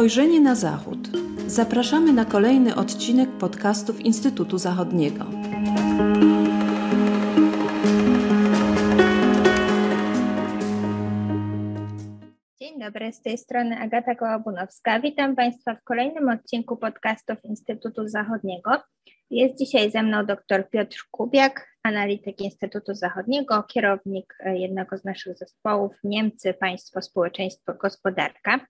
Spojrzenie na Zachód. Zapraszamy na kolejny odcinek podcastów Instytutu Zachodniego. Dzień dobry, z tej strony Agata Kołabunowska. Witam Państwa w kolejnym odcinku podcastów Instytutu Zachodniego. Jest dzisiaj ze mną dr Piotr Kubiak, analityk Instytutu Zachodniego, kierownik jednego z naszych zespołów Niemcy, Państwo, Społeczeństwo, Gospodarka.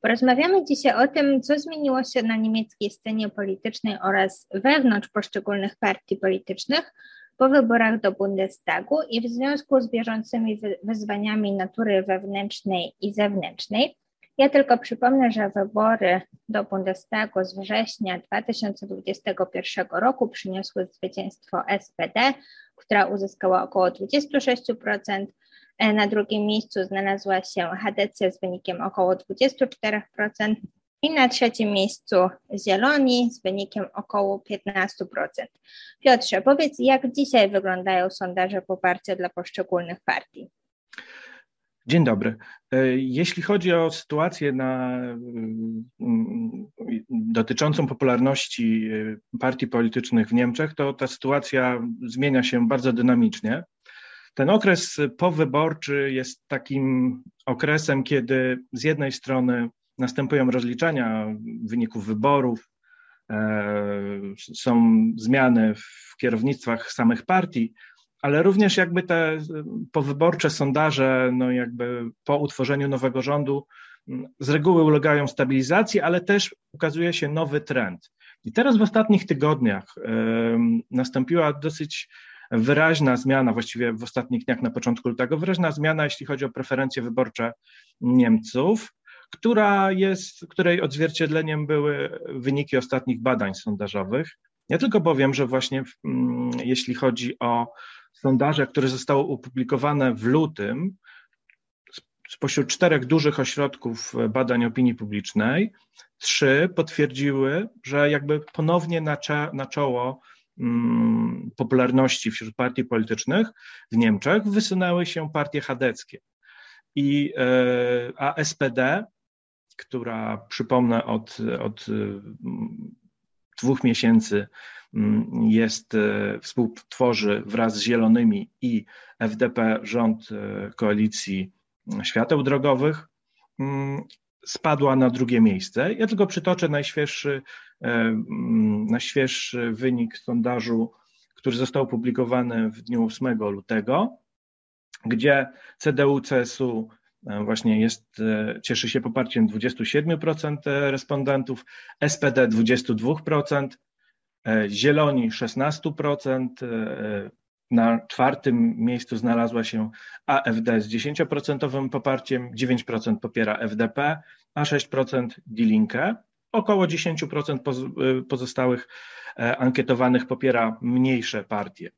Porozmawiamy dzisiaj o tym, co zmieniło się na niemieckiej scenie politycznej oraz wewnątrz poszczególnych partii politycznych po wyborach do Bundestagu i w związku z bieżącymi wyzwaniami natury wewnętrznej i zewnętrznej. Ja tylko przypomnę, że wybory do Bundestagu z września 2021 roku przyniosły zwycięstwo SPD, która uzyskała około 26%. Na drugim miejscu znalazła się HDC z wynikiem około 24%. I na trzecim miejscu Zieloni z wynikiem około 15%. Piotrze, powiedz, jak dzisiaj wyglądają sondaże poparcia dla poszczególnych partii? Dzień dobry. E, jeśli chodzi o sytuację na, mm, dotyczącą popularności e, partii politycznych w Niemczech, to ta sytuacja zmienia się bardzo dynamicznie. Ten okres powyborczy jest takim okresem, kiedy z jednej strony następują rozliczania wyników wyborów, e, są zmiany w kierownictwach samych partii, ale również jakby te powyborcze sondaże, no jakby po utworzeniu nowego rządu z reguły ulegają stabilizacji, ale też ukazuje się nowy trend. I teraz w ostatnich tygodniach y, nastąpiła dosyć wyraźna zmiana, właściwie w ostatnich dniach na początku lutego, wyraźna zmiana, jeśli chodzi o preferencje wyborcze Niemców, która jest, której odzwierciedleniem były wyniki ostatnich badań sondażowych. Ja tylko powiem, że właśnie mm, jeśli chodzi o sondaże, które zostały opublikowane w lutym, spośród czterech dużych ośrodków badań opinii publicznej, trzy potwierdziły, że jakby ponownie na, na czoło mm, popularności wśród partii politycznych w Niemczech wysunęły się partie chadeckie. I, e, a SPD, która przypomnę od, od dwóch miesięcy mm, jest, e, współtworzy wraz z Zielonymi i FDP rząd e, koalicji świateł drogowych, mm, spadła na drugie miejsce. Ja tylko przytoczę najświeższy, e, mm, najświeższy wynik sondażu, który został opublikowany w dniu 8 lutego, gdzie CDU-CSU właśnie jest, cieszy się poparciem 27% respondentów, SPD 22%, Zieloni 16%, na czwartym miejscu znalazła się AFD z 10% poparciem, 9% popiera FDP, a 6% Die Linke. Około 10% pozostałych ankietowanych popiera mniejsze partie.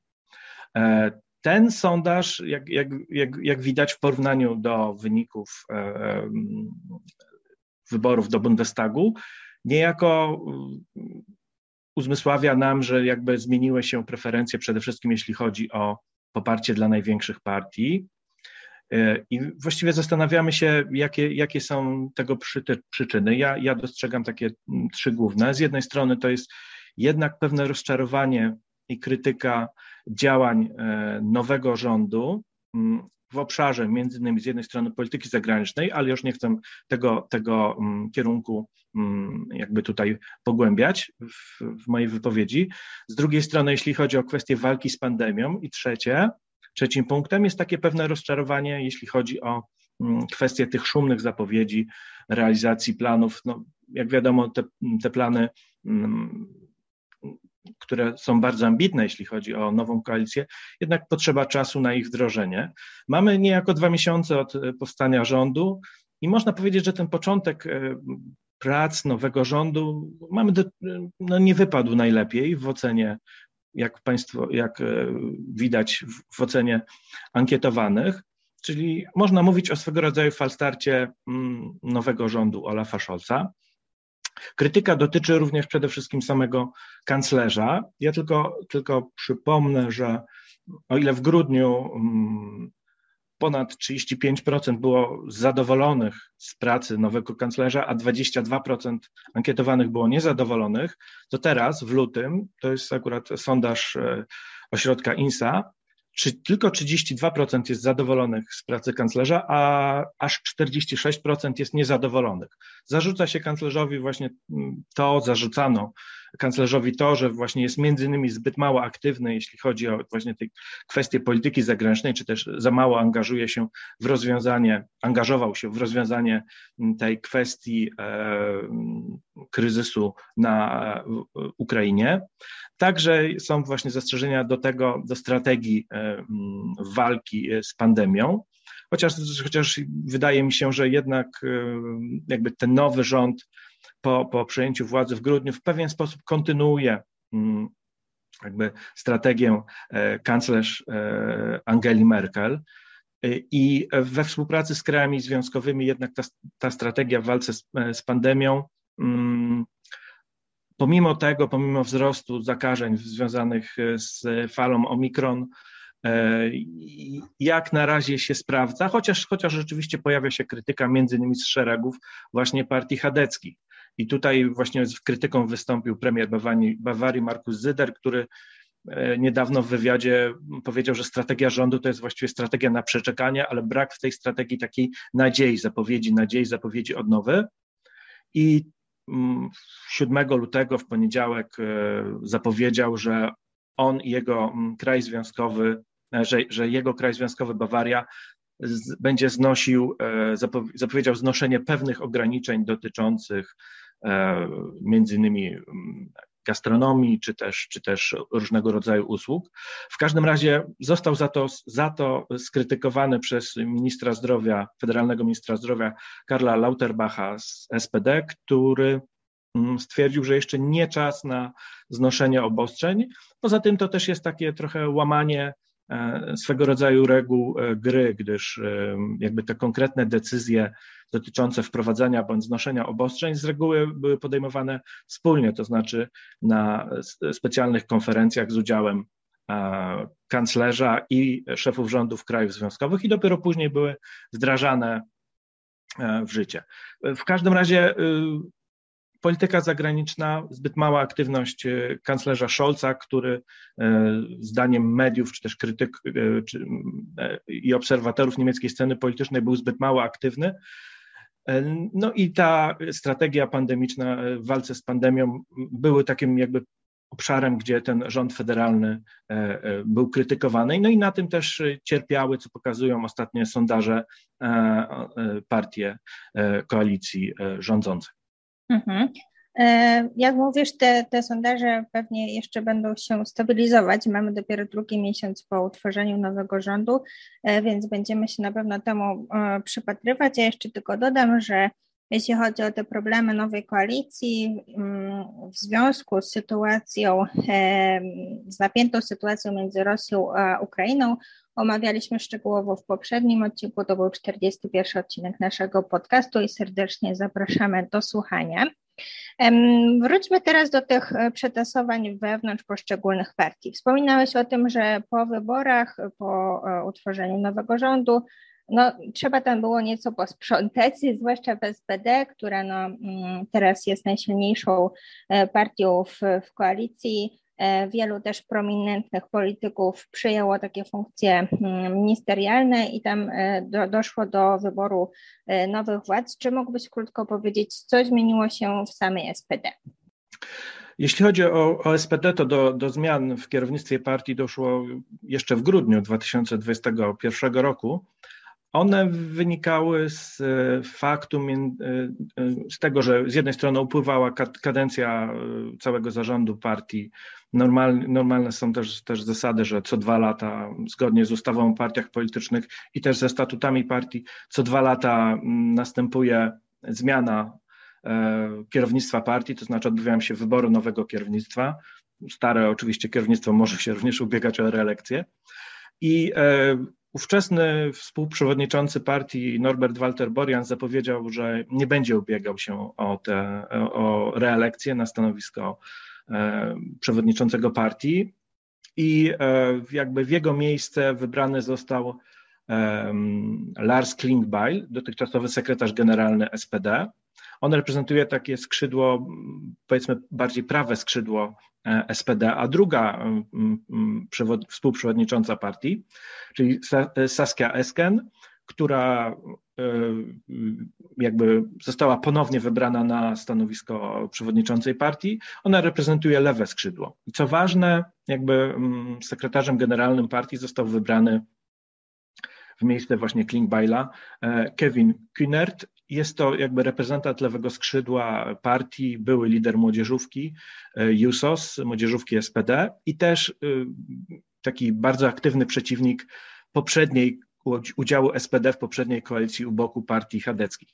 Ten sondaż, jak, jak, jak, jak widać w porównaniu do wyników e, wyborów do Bundestagu, niejako uzmysławia nam, że jakby zmieniły się preferencje przede wszystkim jeśli chodzi o poparcie dla największych partii. E, I właściwie zastanawiamy się, jakie, jakie są tego przyczyny. Ja, ja dostrzegam takie trzy główne. Z jednej strony to jest jednak pewne rozczarowanie i krytyka działań e, nowego rządu mm, w obszarze między innymi z jednej strony polityki zagranicznej, ale już nie chcę tego, tego mm, kierunku mm, jakby tutaj pogłębiać w, w mojej wypowiedzi. Z drugiej strony, jeśli chodzi o kwestię walki z pandemią i trzecie, trzecim punktem jest takie pewne rozczarowanie, jeśli chodzi o kwestię tych szumnych zapowiedzi, realizacji planów. No, jak wiadomo, te, te plany które są bardzo ambitne, jeśli chodzi o nową koalicję, jednak potrzeba czasu na ich wdrożenie. Mamy niejako dwa miesiące od e, powstania rządu i można powiedzieć, że ten początek e, prac nowego rządu mamy do, no nie wypadł najlepiej w ocenie, jak Państwo, jak e, widać w ocenie ankietowanych. Czyli można mówić o swego rodzaju falstarcie mm, nowego rządu Olafa Scholza. Krytyka dotyczy również przede wszystkim samego kanclerza. Ja tylko, tylko przypomnę, że o ile w grudniu mm, ponad 35% było zadowolonych z pracy nowego kanclerza, a 22% ankietowanych było niezadowolonych, to teraz w lutym, to jest akurat sondaż e, ośrodka INSA, czy tylko 32% jest zadowolonych z pracy kanclerza, a aż 46% jest niezadowolonych. Zarzuca się kanclerzowi właśnie mm, to, zarzucano kanclerzowi to, że właśnie jest między innymi zbyt mało aktywny, jeśli chodzi o właśnie te kwestie polityki zagranicznej, czy też za mało angażuje się w rozwiązanie, angażował się w rozwiązanie tej kwestii e, kryzysu na Ukrainie. Także są właśnie zastrzeżenia do tego, do strategii e, walki z pandemią. Chociaż, chociaż wydaje mi się, że jednak e, jakby ten nowy rząd po, po przejęciu władzy w grudniu w pewien sposób kontynuuje mm, jakby strategię e, kanclerz Angeli Merkel. I we współpracy z krajami związkowymi jednak ta, ta strategia w walce z, z pandemią mm, pomimo tego, pomimo wzrostu zakażeń związanych e, z falą Omikron, e, jak na razie się sprawdza, chociaż, chociaż rzeczywiście pojawia się krytyka między innymi z szeregów właśnie partii chadeckich. I tutaj właśnie z krytyką wystąpił premier Bawarii, Markus Zyder, który e, niedawno w wywiadzie powiedział, że strategia rządu to jest właściwie strategia na przeczekanie, ale brak w tej strategii takiej nadziei, zapowiedzi, nadziei, zapowiedzi odnowy. I 7 lutego w poniedziałek e, zapowiedział, że on i jego mm, kraj związkowy, e, że, że jego kraj związkowy Bawaria z, będzie znosił, zapowiedział znoszenie pewnych ograniczeń dotyczących między innymi mm, gastronomii, czy też, czy też różnego rodzaju usług. W każdym razie został za to, za to skrytykowany przez ministra zdrowia, federalnego ministra zdrowia Karla Lauterbacha z SPD, który mm, stwierdził, że jeszcze nie czas na znoszenie obostrzeń. Poza tym to też jest takie trochę łamanie e, swego rodzaju reguł e, gry, gdyż e, jakby te konkretne decyzje dotyczące wprowadzania bądź znoszenia obostrzeń z reguły były podejmowane wspólnie, to znaczy na specjalnych konferencjach z udziałem kanclerza i szefów rządów krajów związkowych i dopiero później były wdrażane e, w życie. W każdym razie y, polityka zagraniczna, zbyt mała aktywność y, kanclerza Scholza, który y, zdaniem mediów, czy też krytyk czy, i obserwatorów niemieckiej sceny politycznej był zbyt mało aktywny, no i ta strategia pandemiczna w walce z pandemią były takim jakby obszarem, gdzie ten rząd federalny e, e, był krytykowany. No i na tym też cierpiały, co pokazują ostatnie sondaże, e, partie koalicji rządzącej. Mhm. E, jak mówisz, te, te sondaże pewnie jeszcze będą się stabilizować. Mamy dopiero drugi miesiąc po utworzeniu nowego rządu, e, więc będziemy się na pewno temu e, przypatrywać. Ja jeszcze tylko dodam, że jeśli chodzi o te problemy nowej koalicji mm, w związku z sytuacją, z napiętą sytuacją między Rosją a Ukrainą, omawialiśmy szczegółowo w poprzednim odcinku. To był 41 odcinek naszego podcastu i serdecznie zapraszamy do słuchania. Wróćmy teraz do tych e, przetasowań wewnątrz poszczególnych partii. Wspominałeś o tym, że po wyborach, po e, utworzeniu nowego rządu, no, trzeba tam było nieco posprzątać, zwłaszcza w SPD, która no, mm, teraz jest najsilniejszą e, partią w, w koalicji. E, wielu też prominentnych polityków przyjęło takie funkcje mm, ministerialne i tam e, do, doszło do wyboru nowych władz. Czy mógłbyś krótko powiedzieć, co zmieniło się w samej SPD? Jeśli chodzi o, o, SPD, to do, do zmian w kierownictwie partii doszło jeszcze w grudniu 2021 roku. One wynikały z e, faktu, e, e, z tego, że z jednej strony upływała kadencja całego zarządu partii. Normalne, są też, też zasady, że co dwa lata, zgodnie z ustawą o partiach politycznych i też ze statutami partii, co dwa lata następuje zmiana kierownictwa partii, to znaczy odbywają się wybory nowego kierownictwa. Stare oczywiście kierownictwo może się również ubiegać o reelekcję. I Ówczesny współprzewodniczący partii Norbert Walter Borian zapowiedział, że nie będzie ubiegał się o, te, o reelekcję na stanowisko e, przewodniczącego partii i e, jakby w jego miejsce wybrany został Lars Klingbeil, dotychczasowy sekretarz generalny SPD. On reprezentuje takie skrzydło, powiedzmy bardziej prawe skrzydło e, SPD, a druga współprzewodnicząca partii, czyli Saskia Esken, która e, jakby została ponownie wybrana na stanowisko przewodniczącej partii. Ona reprezentuje lewe skrzydło. I co ważne, jakby sekretarzem generalnym partii został wybrany w miejsce właśnie Klingbeila e, Kevin Kühnert. Jest to jakby reprezentant lewego skrzydła partii, były lider młodzieżówki JUSOS, młodzieżówki SPD i też taki bardzo aktywny przeciwnik poprzedniej udziału SPD w poprzedniej koalicji u boku partii chadeckich.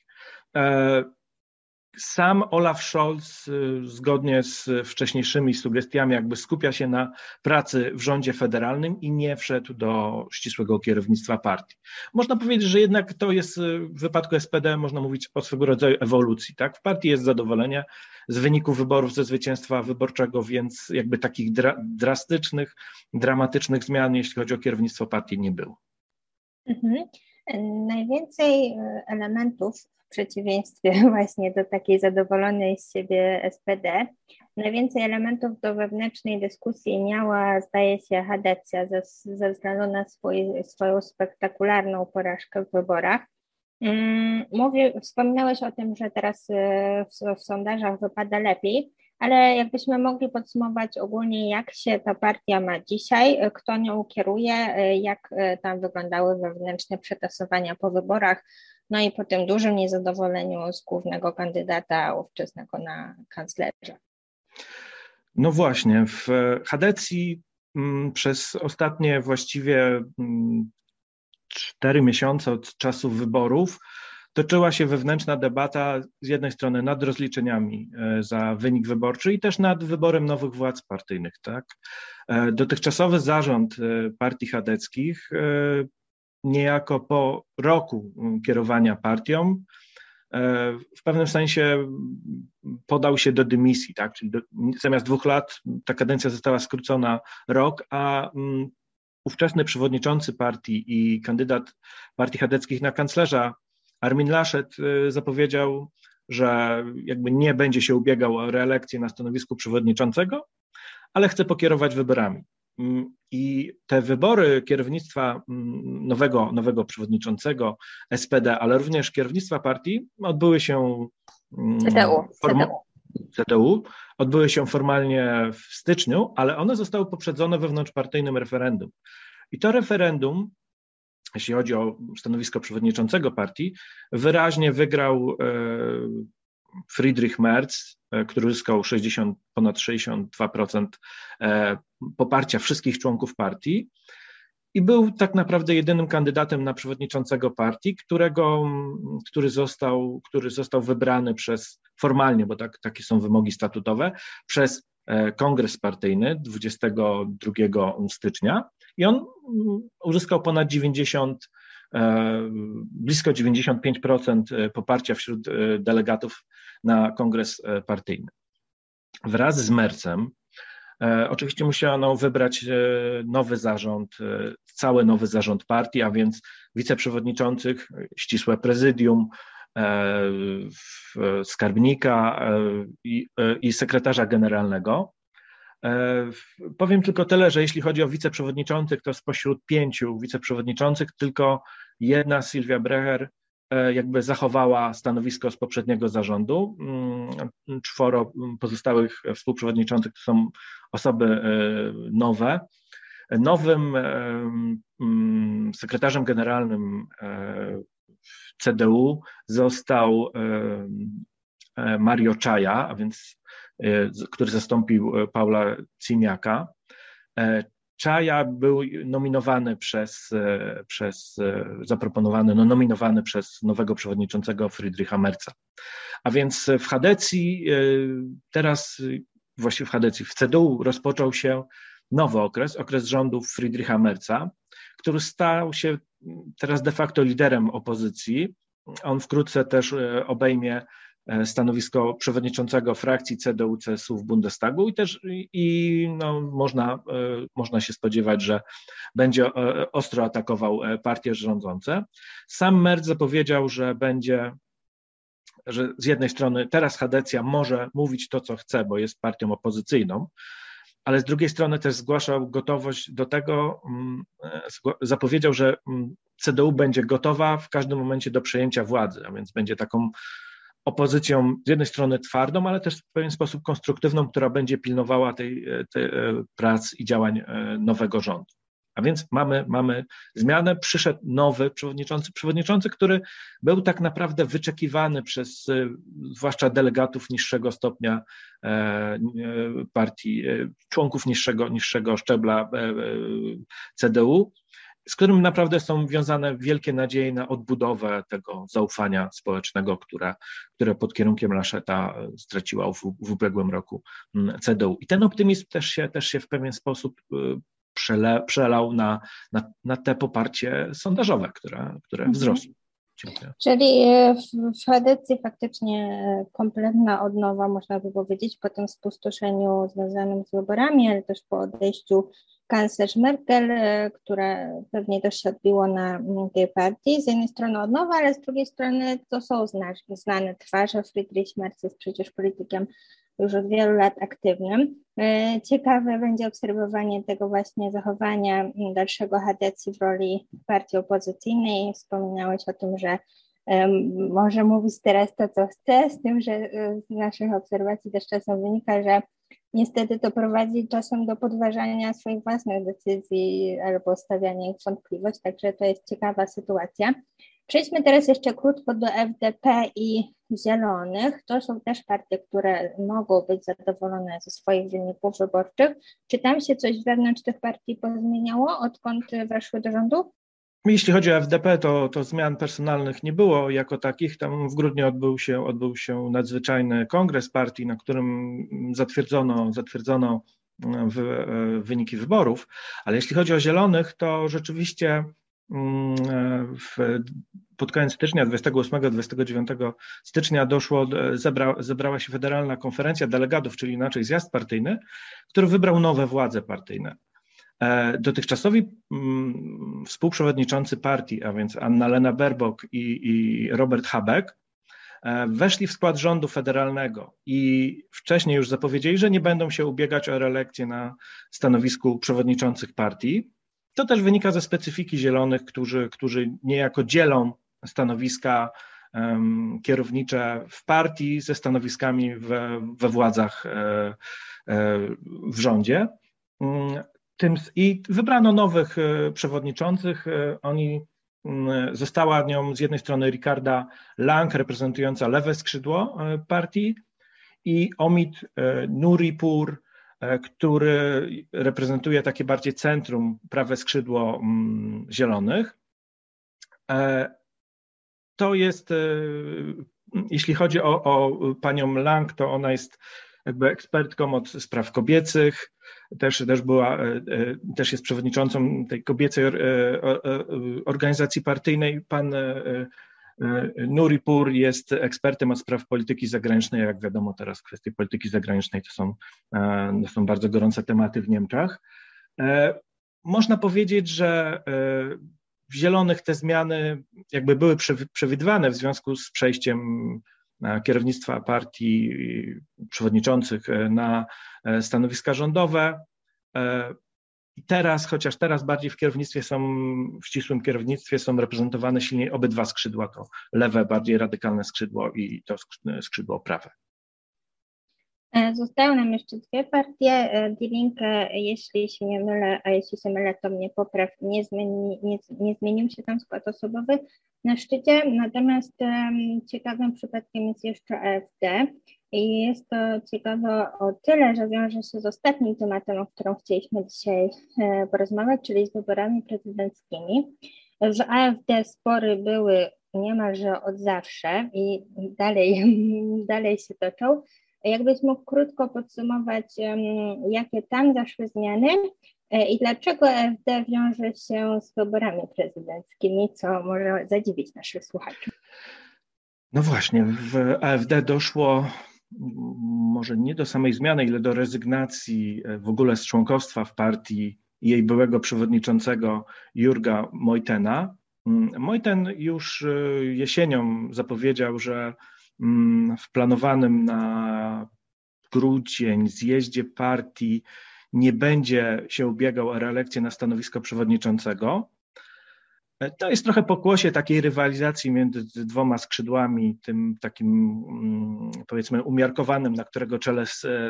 Sam Olaf Scholz, y, zgodnie z wcześniejszymi sugestiami, jakby skupia się na pracy w rządzie federalnym i nie wszedł do ścisłego kierownictwa partii. Można powiedzieć, że jednak to jest y, w wypadku SPD, można mówić o swego rodzaju ewolucji. Tak? W partii jest zadowolenie z wyniku wyborów, ze zwycięstwa wyborczego, więc jakby takich dra drastycznych, dramatycznych zmian, jeśli chodzi o kierownictwo partii, nie było. Mhm. Najwięcej e, elementów w przeciwieństwie właśnie do takiej zadowolonej z siebie SPD, najwięcej elementów do wewnętrznej dyskusji miała, zdaje się, Hadecja ze, ze względu na swój, swoją spektakularną porażkę w wyborach. Mm, mówię, wspominałeś o tym, że teraz e, w, w sondażach wypada lepiej ale jakbyśmy mogli podsumować ogólnie, jak się ta partia ma dzisiaj, kto nią kieruje, jak tam wyglądały wewnętrzne przetasowania po wyborach, no i po tym dużym niezadowoleniu z głównego kandydata ówczesnego na kanclerza. No właśnie, w Hadecji mm, przez ostatnie właściwie mm, cztery miesiące od czasu wyborów toczyła się wewnętrzna debata z jednej strony nad rozliczeniami e, za wynik wyborczy i też nad wyborem nowych władz partyjnych. Tak? E, dotychczasowy zarząd e, partii chadeckich niejako po roku kierowania partią w pewnym sensie podał się do dymisji, tak? Czyli do, zamiast dwóch lat ta kadencja została skrócona rok, a ówczesny przewodniczący partii i kandydat partii chadeckich na kanclerza Armin Laschet y, zapowiedział, że jakby nie będzie się ubiegał o reelekcję na stanowisku przewodniczącego, ale chce pokierować wyborami. Mm, I te wybory kierownictwa mm, nowego, nowego przewodniczącego SPD, ale również kierownictwa partii odbyły się CDU, CDU. CDU odbyły się formalnie w styczniu, ale one zostały poprzedzone wewnątrzpartyjnym referendum. I to referendum jeśli chodzi o stanowisko przewodniczącego partii, wyraźnie wygrał e, Friedrich Merz, e, który uzyskał 60, ponad 62% e, poparcia wszystkich członków partii i był tak naprawdę jedynym kandydatem na przewodniczącego partii, którego, który, został, który został wybrany przez formalnie, bo tak, takie są wymogi statutowe, przez kongres partyjny 22 stycznia i on mm, uzyskał ponad 90, e, blisko 95% e, poparcia wśród e, delegatów na kongres partyjny. Wraz z Mercem Oczywiście musiano wybrać nowy zarząd, cały nowy zarząd partii, a więc wiceprzewodniczących, ścisłe prezydium, skarbnika i, i sekretarza generalnego. E, powiem tylko tyle, że jeśli chodzi o wiceprzewodniczących, to spośród pięciu wiceprzewodniczących tylko jedna, Sylwia Brecher, e, jakby zachowała stanowisko z poprzedniego zarządu. Mm, czworo pozostałych współprzewodniczących to są osoby e, nowe. Nowym mm, sekretarzem generalnym CDU został Mario Czaja, a więc E, który zastąpił e, Paula Cimiaka. E, Czaja był nominowany przez, przez zaproponowany, no nominowany przez nowego przewodniczącego Friedricha Merca. A więc w Hadecji, teraz właściwie w Hadecji, w CDU rozpoczął się nowy okres, okres rządów Friedricha Merca, który stał się teraz de facto liderem opozycji. On wkrótce też obejmie stanowisko przewodniczącego frakcji CDU-CSU w Bundestagu i też i no, można, można się spodziewać, że będzie ostro atakował partie rządzące. Sam Merz zapowiedział, że będzie że z jednej strony teraz Hadecja może mówić to, co chce, bo jest partią opozycyjną, ale z drugiej strony też zgłaszał gotowość do tego, mm, zapowiedział, że mm, CDU będzie gotowa w każdym momencie do przejęcia władzy, a więc będzie taką opozycją z jednej strony twardą, ale też w pewien sposób konstruktywną, która będzie pilnowała tej, tej e, prac i działań e, nowego rządu. A więc mamy, mamy zmianę, przyszedł nowy przewodniczący, przewodniczący, który był tak naprawdę wyczekiwany przez e, zwłaszcza delegatów niższego stopnia e, e, partii, członków niższego, niższego szczebla CDU, z którym naprawdę są wiązane wielkie nadzieje na odbudowę tego zaufania społecznego, które, które pod kierunkiem Laszeta straciła w, w ubiegłym roku CDU. I ten optymizm też się, też się w pewien sposób przele, przelał na, na, na te poparcie sondażowe, które, które mhm. wzrosło. Czyli e, w, w edycji faktycznie kompletna odnowa, można by powiedzieć, po tym spustoszeniu związanym z wyborami, ale też po odejściu kanclerz Merkel, e, które pewnie też się odbiło na mm, tej partii. Z jednej strony odnowa, ale z drugiej strony to są znane twarze. Friedrich Merz jest przecież politykiem już od wielu lat aktywnym. E, ciekawe będzie obserwowanie tego właśnie zachowania dalszego Hadecji w roli partii opozycyjnej. Wspominałeś o tym, że może mówić teraz to, co chce, z tym, że e, z naszych obserwacji też czasem wynika, że niestety to prowadzi czasem do podważania swoich własnych decyzji albo stawiania ich w wątpliwość, także to jest ciekawa sytuacja. Przejdźmy teraz jeszcze krótko do FDP i Zielonych. To są też partie, które mogą być zadowolone ze swoich wyników wyborczych. Czy tam się coś wewnątrz tych partii pozmieniało, odkąd weszły do rządu? Jeśli chodzi o FDP, to, to zmian personalnych nie było jako takich. Tam w grudniu odbył się, odbył się nadzwyczajny kongres partii, na którym zatwierdzono, zatwierdzono e, w, e, wyniki wyborów. Ale jeśli chodzi o Zielonych, to rzeczywiście w, pod koniec stycznia, 28-29 stycznia doszło, zebra, zebrała się Federalna Konferencja Delegatów, czyli inaczej zjazd partyjny, który wybrał nowe władze partyjne. E, dotychczasowi mm, współprzewodniczący partii, a więc Anna-Lena Berbok i, i Robert Habeck, e, weszli w skład rządu federalnego i wcześniej już zapowiedzieli, że nie będą się ubiegać o reelekcję na stanowisku przewodniczących partii. To też wynika ze specyfiki zielonych, którzy, którzy niejako dzielą stanowiska kierownicze w partii ze stanowiskami we, we władzach e, e, w rządzie. Mm, tym, I wybrano nowych e, przewodniczących. Oni mm, Została nią z jednej strony Ricarda Lang, reprezentująca lewe skrzydło partii, i Omid Nuripur, który reprezentuje takie bardziej centrum, prawe skrzydło mm, zielonych. To jest, jeśli chodzi o, o panią Lang, to ona jest jakby ekspertką od spraw kobiecych, też, też była, e, e, też jest przewodniczącą tej kobiecej e, organizacji partyjnej. Pan Nuripur jest ekspertem od spraw polityki zagranicznej. Jak wiadomo, teraz kwestie polityki zagranicznej to są, to są bardzo gorące tematy w Niemczech. Można powiedzieć, że w Zielonych te zmiany jakby były przewidywane w związku z przejściem kierownictwa partii przewodniczących e, na e, stanowiska rządowe. E, I teraz, chociaż teraz bardziej w kierownictwie są, w ścisłym kierownictwie są reprezentowane silniej obydwa skrzydła, to lewe, bardziej radykalne skrzydło i to skrzydło prawe. Zostały nam jeszcze dwie partie. Die Linke, jeśli się nie mylę, a jeśli się mylę, to mnie popraw, nie, zmieni, nie, nie zmienił się tam skład osobowy na szczycie, natomiast um, ciekawym przypadkiem jest jeszcze AfD i jest to ciekawe o tyle, że wiąże się z ostatnim tematem, o którym chcieliśmy dzisiaj e, porozmawiać, czyli z wyborami prezydenckimi. W AfD spory były niemalże od zawsze i dalej, dalej się toczą. Jakbyś mógł krótko podsumować, jakie tam zaszły zmiany E, I dlaczego AfD wiąże się z wyborami prezydenckimi, co może zadziwić naszych słuchaczy? No właśnie, w AfD doszło może nie do samej zmiany, ile do rezygnacji w ogóle z członkostwa w partii jej byłego przewodniczącego Jurga Mojtena. Mojten już jesienią zapowiedział, że mm, w planowanym na grudzień zjeździe partii nie będzie się ubiegał o reelekcję na stanowisko przewodniczącego. To jest trochę pokłosie takiej rywalizacji między dwoma skrzydłami, tym takim mm, powiedzmy umiarkowanym, na którego czele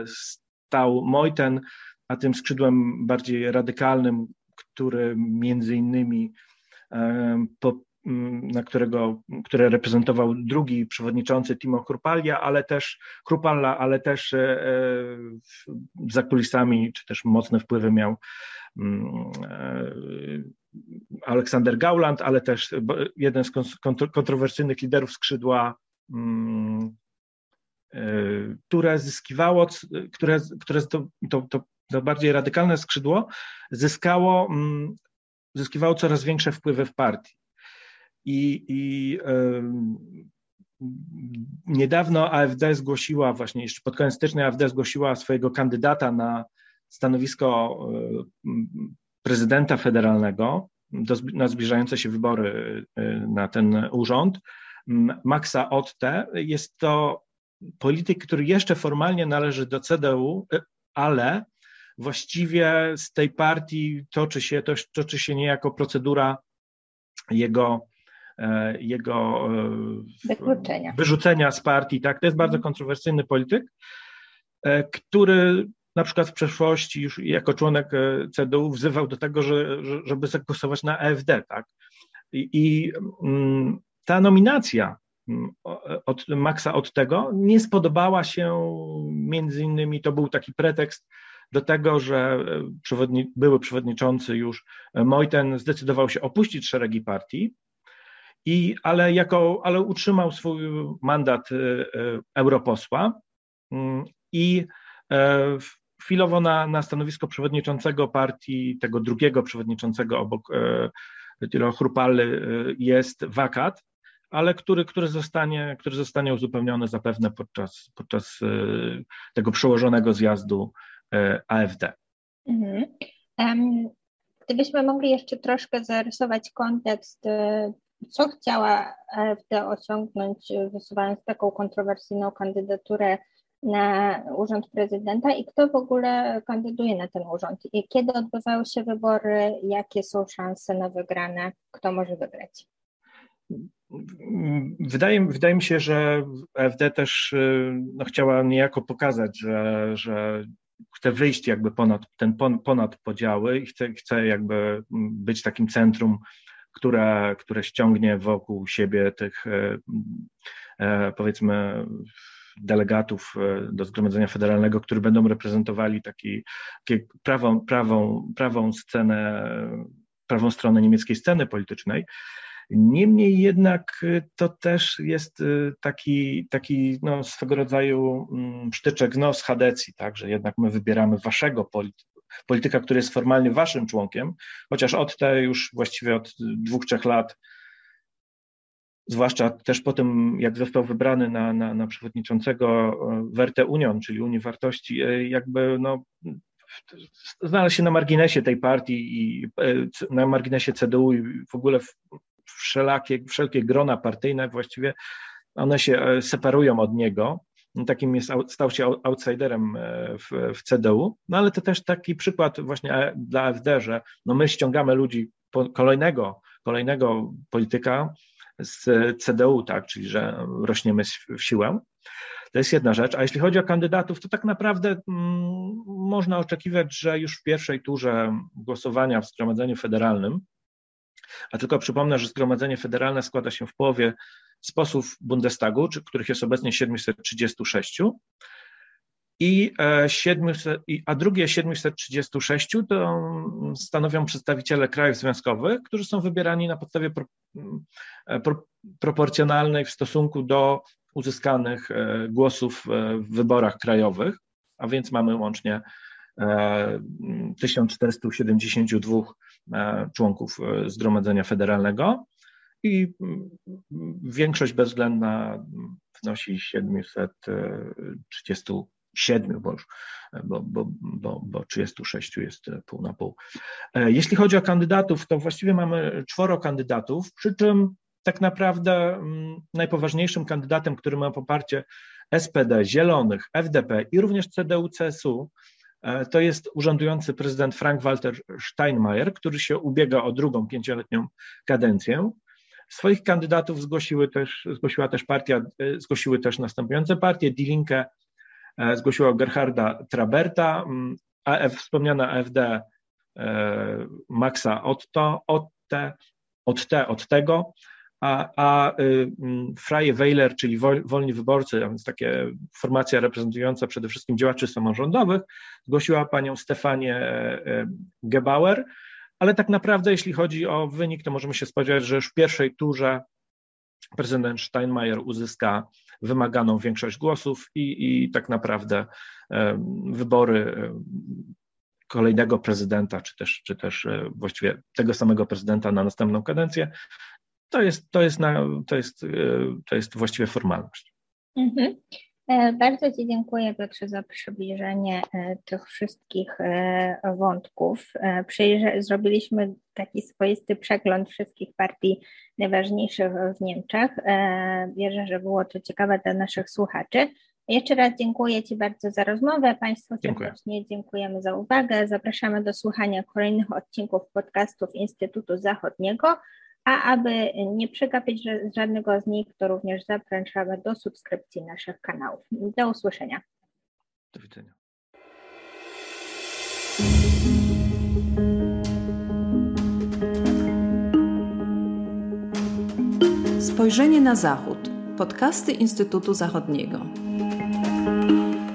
stał Mojten, a tym skrzydłem bardziej radykalnym, który między innymi po Mm, na którego, które reprezentował drugi przewodniczący Timo Krupalia, ale też Krupalla, ale też e, e, za kulisami, czy też mocne wpływy miał mm, e, Aleksander Gauland, ale też jeden z kontrowersyjnych liderów skrzydła, mm, które zyskiwało, które, które to, to, to, bardziej radykalne skrzydło zyskało, zyskiwało coraz większe wpływy w partii. I, i niedawno AfD zgłosiła, właśnie jeszcze pod koniec stycznia AfD zgłosiła swojego kandydata na stanowisko prezydenta federalnego do, na zbliżające się wybory e, na ten urząd. Maxa Otte jest to polityk, który jeszcze formalnie należy do CDU, e, ale właściwie z tej partii toczy się, toczy się niejako procedura jego E, jego Wykluczenia. wyrzucenia z partii. Tak? To jest bardzo mhm. kontrowersyjny polityk, e, który na przykład w przeszłości już jako członek e, CDU wzywał do tego, że, żeby zagłosować na AfD. Tak? I, i mm, ta nominacja mm, od Maxa od tego nie spodobała się między innymi, to był taki pretekst do tego, że przewodni, były przewodniczący już Mojten zdecydował się opuścić szeregi partii i, ale, jako, ale utrzymał swój mandat e, e, europosła mm, i e, chwilowo na, na stanowisko przewodniczącego partii, tego drugiego przewodniczącego obok Tiro Chrupaly jest wakat, ale który, który, zostanie, który zostanie uzupełniony zapewne podczas, podczas tego przełożonego zjazdu AfD. Mhm. Gdybyśmy mogli jeszcze troszkę zarysować kontekst co chciała AfD osiągnąć, wysuwając taką kontrowersyjną kandydaturę na urząd prezydenta i kto w ogóle kandyduje na ten urząd? I kiedy odbywały się wybory? Jakie są szanse na wygrane? Kto może wygrać? Wydaje, wydaje mi się, że AfD też no, chciała niejako pokazać, że, że chce wyjść jakby ponad ten ponad podziały i chce, chce jakby być takim centrum które, które ściągnie wokół siebie tych e, e, powiedzmy delegatów e, do Zgromadzenia Federalnego, którzy będą reprezentowali taki, taki prawą, prawą, prawą scenę, prawą stronę niemieckiej sceny politycznej. Niemniej jednak to też jest taki, taki no, swego rodzaju mm, sztyczek no, z Hadecji, tak, że jednak my wybieramy waszego polityka, który jest formalnie waszym członkiem, chociaż od te już właściwie od dwóch, trzech lat, zwłaszcza też po tym, jak został wybrany na, na, na przewodniczącego Werte Union, czyli Unii Wartości, e, jakby no, znalazł się na marginesie tej partii i e, na marginesie CDU i w ogóle wszelakie, wszelkie grona partyjne właściwie one się e, separują od niego. No, takim jest, stał się outsiderem e, w, w CDU, no ale to też taki przykład właśnie dla AfD, że no my ściągamy ludzi kolejnego, kolejnego polityka z CDU, tak, czyli że rośniemy w siłę. To jest jedna rzecz. A jeśli chodzi o kandydatów, to tak naprawdę mm, można oczekiwać, że już w pierwszej turze głosowania w Zgromadzeniu Federalnym, a tylko przypomnę, że Zgromadzenie Federalne składa się w połowie z posłów Bundestagu, których jest obecnie 736, i 700, e, a drugie 736 to stanowią przedstawiciele krajów związkowych, którzy są wybierani na podstawie pro, e, pro, proporcjonalnej w stosunku do uzyskanych e, głosów w wyborach krajowych, a więc mamy łącznie 1472 członków Zgromadzenia Federalnego. i większość bezwzględna wynosi 737, bo, już, bo, bo, bo, bo 36 jest pół na pół. Jeśli chodzi o kandydatów, to właściwie mamy czworo kandydatów, przy czym tak naprawdę najpoważniejszym kandydatem, który ma poparcie SPD, Zielonych, FDP i również CDU-CSU, e, to jest urzędujący prezydent Frank-Walter Steinmeier, który się ubiega o drugą pięcioletnią kadencję. Swoich kandydatów zgłosiły też, zgłosiła też partia, e, zgłosiły też następujące partie. Die Linke e, zgłosiła Gerharda Traberta, AF, wspomniana AfD Maxa Otto, Otte, Otte, od tego, a, a y, mm, Freie Wähler, czyli Wolni Wyborcy, a więc takie formacja reprezentująca przede wszystkim działaczy samorządowych, zgłosiła panią Stefanię e, e, Gebauer, ale tak naprawdę jeśli chodzi o wynik, to możemy się spodziewać, że już w pierwszej turze prezydent Steinmeier uzyska wymaganą większość głosów i, i tak naprawdę e, wybory kolejnego prezydenta, czy też, czy też właściwie tego samego prezydenta na następną kadencję to jest, to jest, na, to jest, e, to jest właściwie formalność. Mhm. E, bardzo Ci dziękuję Piotrze za przybliżenie e, tych wszystkich wątków. Zrobiliśmy taki swoisty przegląd wszystkich partii najważniejszych w Niemczech. Wierzę, że było to ciekawe dla naszych słuchaczy. Jeszcze raz dziękuję Ci bardzo za rozmowę. Państwu serdecznie dziękuję. dziękujemy za uwagę. Zapraszamy do słuchania kolejnych odcinków podcastów Instytutu Zachodniego. A aby nie przegapić żadnego z nich, to również zapraszamy do subskrypcji naszych kanałów. Do usłyszenia. Do widzenia. Spojrzenie na Zachód. Podcasty Instytutu Zachodniego.